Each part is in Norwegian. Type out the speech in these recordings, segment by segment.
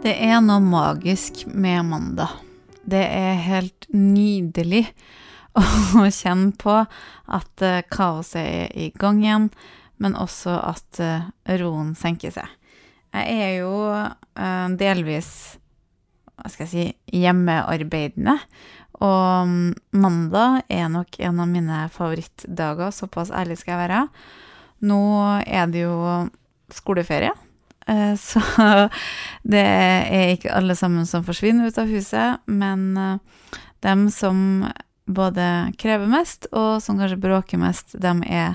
Det er noe magisk med mandag. Det er helt nydelig å kjenne på at eh, kaoset er i gang igjen, men også at eh, roen senker seg. Jeg er jo eh, delvis, hva skal jeg si, hjemmearbeidende, og mm, mandag er nok en av mine favorittdager, såpass ærlig skal jeg være. Nå er det jo skoleferie. Eh, Så det er ikke alle sammen som forsvinner ut av huset, men eh, dem som både krever mest, og som kanskje bråker mest, dem er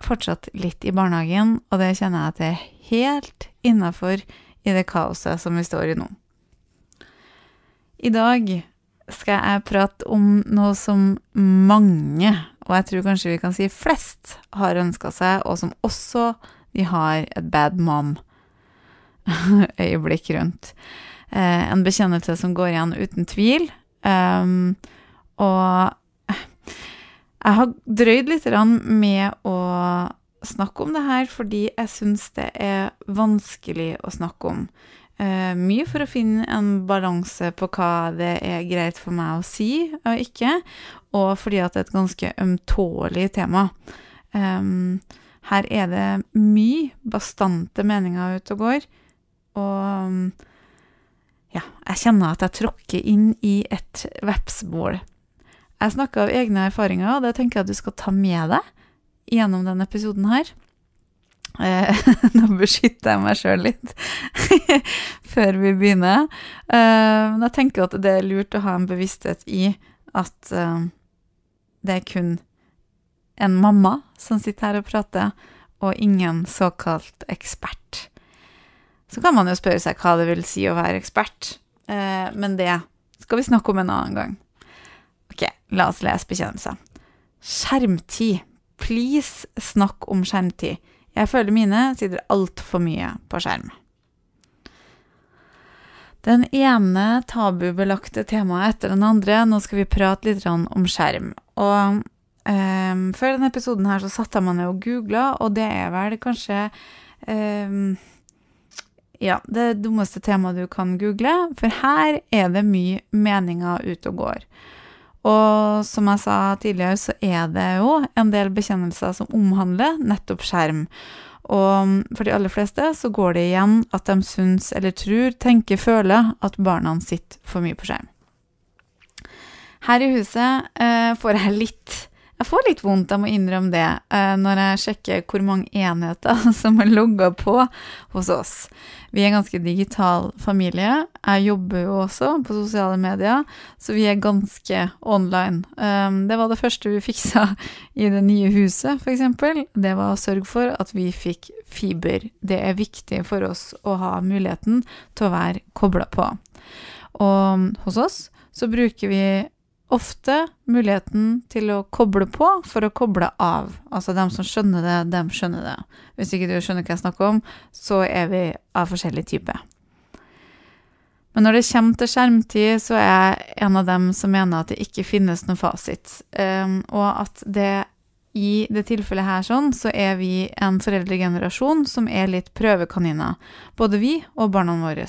fortsatt litt i barnehagen, og det kjenner jeg at det er helt innafor i det kaoset som vi står i nå. I dag skal jeg prate om noe som mange, og jeg tror kanskje vi kan si flest, har ønska seg, og som også vi har et bad mom-øyeblikk rundt. Eh, en bekjennelse som går igjen uten tvil. Um, og jeg har drøyd litt med å snakke om det her fordi jeg syns det er vanskelig å snakke om. Uh, mye for å finne en balanse på hva det er greit for meg å si og ikke, og fordi at det er et ganske ømtålig tema. Um, her er det mye bastante meninger ute og går, og ja, jeg kjenner at jeg tråkker inn i et vepsebol. Jeg snakker av egne erfaringer, og det tenker jeg at du skal ta med deg gjennom denne episoden her. Eh, nå beskytter jeg meg sjøl litt før vi begynner. Eh, men jeg tenker at det er lurt å ha en bevissthet i at eh, det er kun en mamma som sitter her og prater, og ingen såkalt ekspert. Så kan man jo spørre seg hva det vil si å være ekspert, eh, men det skal vi snakke om en annen gang. Ok, la oss lese bekjennelser. Skjermtid. Please, snakk om skjermtid. Jeg føler mine sitter altfor mye på skjerm. Den ene tabubelagte temaet etter den andre. Nå skal vi prate litt om skjerm. Og Um, før denne episoden her så satte jeg meg ned og googla, og det er vel kanskje um, Ja, det dummeste temaet du kan google, for her er det mye meninger ute og går. Og som jeg sa tidligere, så er det jo en del bekjennelser som omhandler nettopp skjerm. Og for de aller fleste så går det igjen at de syns eller tror, tenker, føler at barna sitter for mye på skjerm. Her i huset eh, får jeg litt jeg får litt vondt, jeg må innrømme det, eh, når jeg sjekker hvor mange enheter som er logga på hos oss. Vi er en ganske digital familie. Jeg jobber jo også på sosiale medier, så vi er ganske online. Um, det var det første vi fiksa i det nye huset, f.eks. Det var å sørge for at vi fikk fiber. Det er viktig for oss å ha muligheten til å være kobla på. Og hos oss så bruker vi ofte muligheten til å koble på for å koble av. Altså dem som skjønner det, dem skjønner det. Hvis ikke du skjønner hva jeg snakker om, så er vi av forskjellig type. Men når det kommer til skjermtid, så er jeg en av dem som mener at det ikke finnes noen fasit. Um, og at det i det tilfellet her sånn, så er vi en foreldregenerasjon som er litt prøvekaniner. Både vi og barna våre.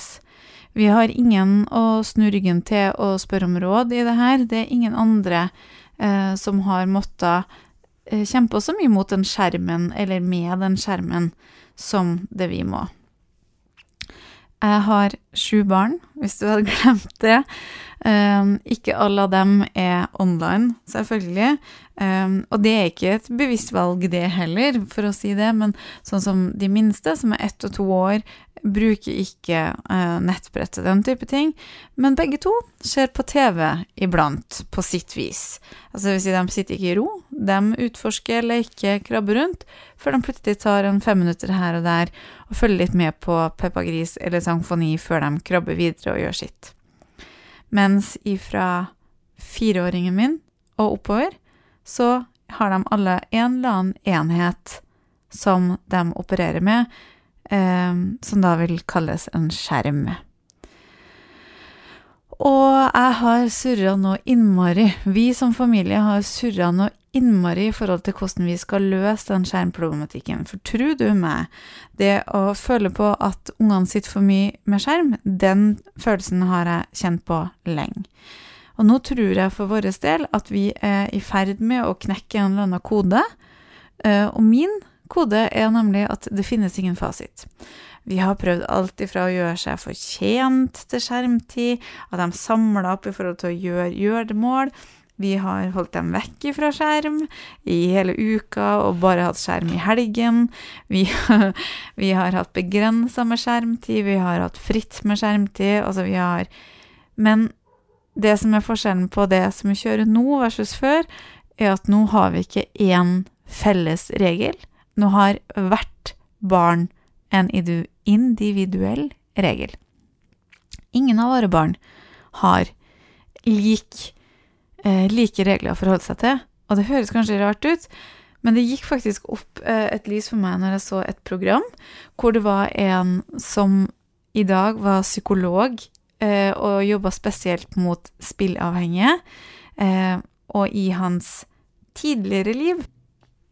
Vi har ingen å snu ryggen til og spørre om råd i det her. Det er ingen andre eh, som har måttet eh, kjempe så mye mot den skjermen, eller med den skjermen, som det vi må. Jeg har sju barn, hvis du hadde glemt det. Um, ikke alle av dem er online, selvfølgelig. Um, og det er ikke et bevisst valg, det heller, for å si det, men sånn som de minste, som er ett og to år, bruker ikke uh, nettbrett og den type ting. Men begge to ser på TV iblant, på sitt vis. Altså, det vil si, de sitter ikke i ro, de utforsker, leker, krabber rundt, før de plutselig tar en fem minutter her og der og følger litt med på Peppa Gris eller Sangfoni før de krabber videre og gjør sitt. Mens ifra fireåringen min og oppover, så har de alle en eller annen enhet som de opererer med, eh, som da vil kalles en skjerm. Og jeg har surra noe innmari. Vi som familie har surra noe innmari i forhold til hvordan vi skal løse den skjermproblematikken. For tro du meg, det å føle på at ungene sitter for mye med skjerm, den følelsen har jeg kjent på lenge. Og nå tror jeg for vår del at vi er i ferd med å knekke en eller annen kode. Eh, og min kode er nemlig at det finnes ingen fasit. Vi har prøvd alt ifra å gjøre seg fortjent til skjermtid, at de samler opp i forhold til å gjøre gjøremål. Vi har holdt dem vekk fra skjerm i hele uka og bare hatt skjerm i helgen. Vi, vi har hatt begrensa med skjermtid, vi har hatt fritt med skjermtid. Altså, vi har Men det som er forskjellen på det som vi kjører nå versus før, er at nå har vi ikke én felles regel. Nå har hvert barn en individuell regel. Ingen av våre barn har lik eh, like regler å forholde seg til. Og det høres kanskje rart ut, men det gikk faktisk opp eh, et lys for meg når jeg så et program hvor det var en som i dag var psykolog eh, og jobba spesielt mot spillavhengige. Eh, og i hans tidligere liv,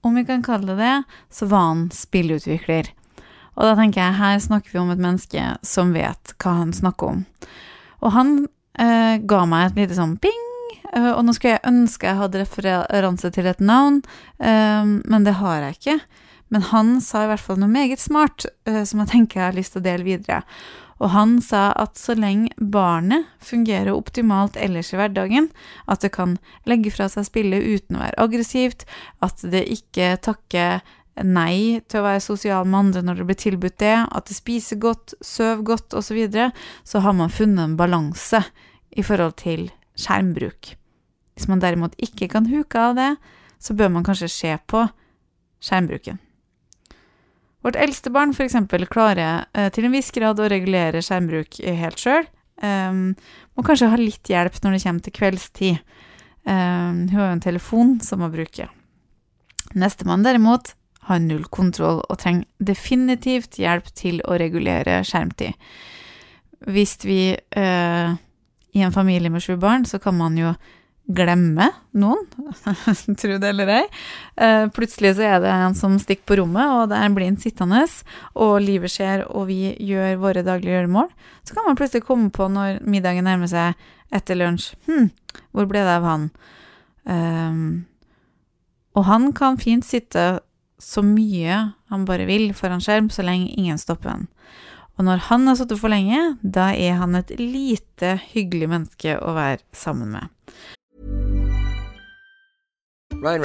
om vi kan kalle det det, så var han spillutvikler. Og da tenker jeg, her snakker vi om et menneske som vet hva han snakker om. Og han eh, ga meg et lite sånn ping Eh, og nå skulle jeg ønske jeg hadde referanse til et navn, eh, men det har jeg ikke. Men han sa i hvert fall noe meget smart eh, som jeg tenker jeg har lyst til å dele videre. Og han sa at så lenge barnet fungerer optimalt ellers i hverdagen, at det kan legge fra seg spillet uten å være aggressivt, at det ikke takker nei til å være sosial med andre når det blir tilbudt det, at det spiser godt, sover godt osv., så, videre, så har man funnet en balanse i forhold til skjermbruk. Hvis man derimot ikke kan huke av det, så bør man kanskje se på skjermbruken. Vårt eldste barn f.eks. klarer eh, til en viss grad å regulere skjermbruk helt sjøl. Um, må kanskje ha litt hjelp når det kommer til kveldstid. Um, hun har jo en telefon som må bruke. Nestemann derimot har null kontroll og trenger definitivt hjelp til å regulere skjermtid. Hvis vi uh, i en familie med sju barn, så kan man jo glemme noen, tro det eller ei. Uh, plutselig så er det en som stikker på rommet, og det er en blind sittende, og livet skjer, og vi gjør våre daglige gjøremål. Så kan man plutselig komme på når middagen nærmer seg etter lunsj Hm, hvor ble det av han? Um, og han kan fint sitte så mye han bare vil foran skjerm, så lenge ingen stopper han. Og når han har sittet for lenge, da er han et lite hyggelig menneske å være sammen med. Ryan.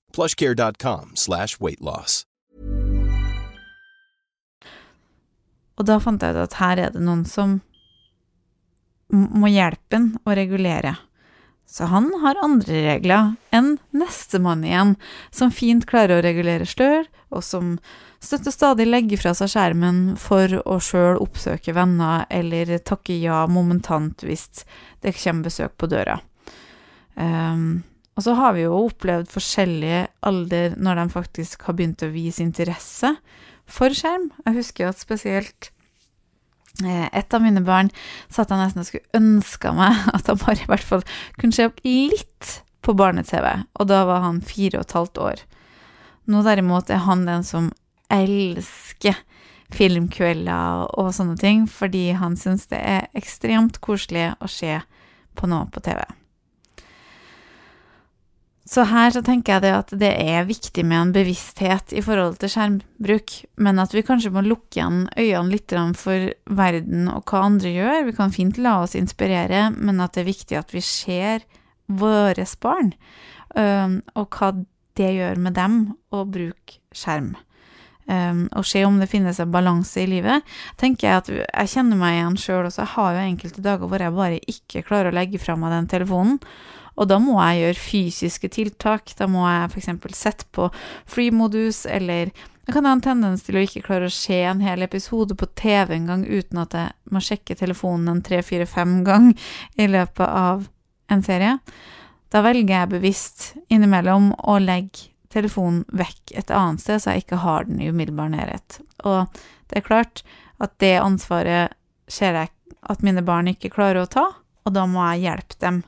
plushcare.com slash weightloss. Og da fant jeg ut at her er det noen som må hjelpe en å regulere. Så han har andre regler enn nestemann igjen, som fint klarer å regulere slør, og som støtter stadig legge fra seg skjermen for å sjøl oppsøke venner eller takke ja momentant hvis det kommer besøk på døra. Um, og så har vi jo opplevd forskjellige alder når de faktisk har begynt å vise interesse for skjerm. Jeg husker jo at spesielt eh, et av mine barn sa at han nesten skulle ønska meg at han bare i hvert fall kunne se opp litt på barne-TV, og da var han fire og et halvt år. Nå derimot er han den som elsker filmkvelder og sånne ting, fordi han syns det er ekstremt koselig å se på noe på TV. Så her så tenker jeg det at det er viktig med en bevissthet i forhold til skjermbruk, men at vi kanskje må lukke igjen øynene litt for verden og hva andre gjør. Vi kan fint la oss inspirere, men at det er viktig at vi ser våre barn, og hva det gjør med dem å bruke skjerm. Og se om det finnes en balanse i livet. tenker Jeg at jeg kjenner meg igjen sjøl også. Jeg har jo enkelte dager hvor jeg bare ikke klarer å legge fra meg den telefonen. Og da må jeg gjøre fysiske tiltak. Da må jeg f.eks. sette på free-modus, eller jeg kan ha en tendens til å ikke klare å se en hel episode på TV en gang uten at jeg må sjekke telefonen en tre, fire, fem gang i løpet av en serie. Da velger jeg bevisst innimellom å legge telefonen vekk et annet sted, så jeg ikke har den i umiddelbar nærhet. Og det er klart at det ansvaret ser jeg at mine barn ikke klarer å ta, og da må jeg hjelpe dem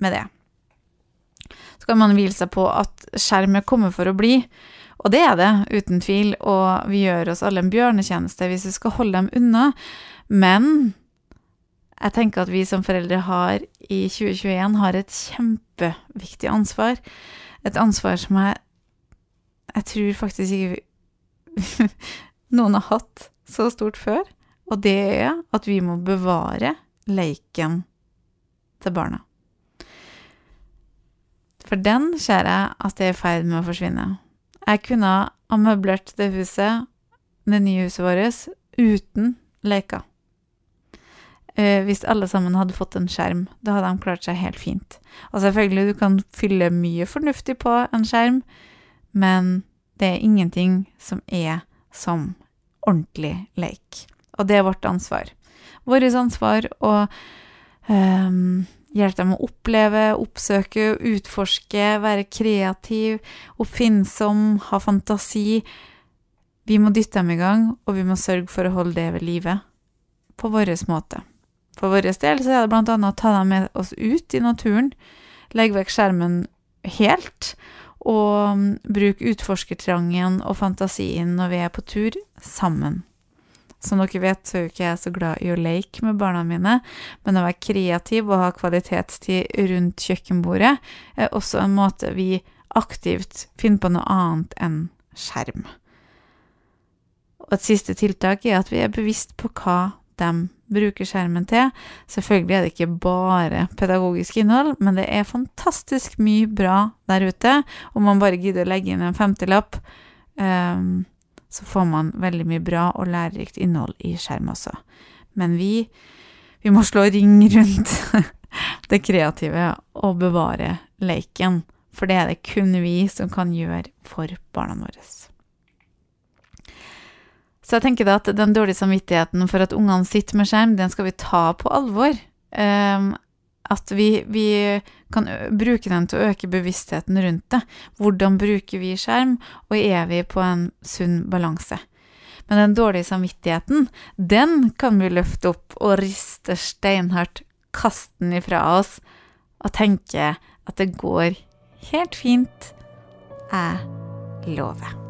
med det. Så kan man hvile seg på at skjermet kommer for å bli, og det er det, uten tvil, og vi gjør oss alle en bjørnetjeneste hvis vi skal holde dem unna, men jeg tenker at vi som foreldre har i 2021 har et kjempeviktig ansvar. Et ansvar som jeg jeg tror faktisk ikke noen har hatt så stort før, og det er at vi må bevare leiken til barna. For den ser jeg at det er i ferd med å forsvinne. Jeg kunne ha møblert det huset, det nye huset vårt, uten leker. Eh, hvis alle sammen hadde fått en skjerm, da hadde de klart seg helt fint. Og selvfølgelig, du kan fylle mye fornuftig på en skjerm, men det er ingenting som er som ordentlig leik. Og det er vårt ansvar. Vårt ansvar å um, hjelpe dem å oppleve, oppsøke, utforske, være kreativ, oppfinnsom, ha fantasi. Vi må dytte dem i gang, og vi må sørge for å holde det ved live på vår måte. For vår del så er det blant annet å ta dem med oss ut i naturen, legge vekk skjermen helt, og bruke utforskertrangen og fantasien når vi er på tur sammen. Som dere vet, så er jo ikke jeg så glad i å leke med barna mine, men å være kreativ og ha kvalitetstid rundt kjøkkenbordet er også en måte vi aktivt finner på noe annet enn skjerm. Og et siste tiltak er at vi er bevisst på hva de bruker skjermen til. Selvfølgelig er det ikke bare pedagogisk innhold, men det er fantastisk mye bra der ute. Om man bare gidder å legge inn en femtilapp, um, så får man veldig mye bra og lærerikt innhold i skjerm også. Men vi, vi må slå ring rundt det kreative og bevare leiken, for det er det kun vi som kan gjøre for barna våre. Så jeg tenker da at den dårlige samvittigheten for at ungene sitter med skjerm, den skal vi ta på alvor. Um, at vi, vi, kan bruke den til å øke bevisstheten rundt det. Hvordan bruker vi skjerm, og er vi på en sunn balanse? Men den dårlige samvittigheten, den kan vi løfte opp og riste steinhardt, kaste den ifra oss og tenke at det går helt fint. Jeg lover.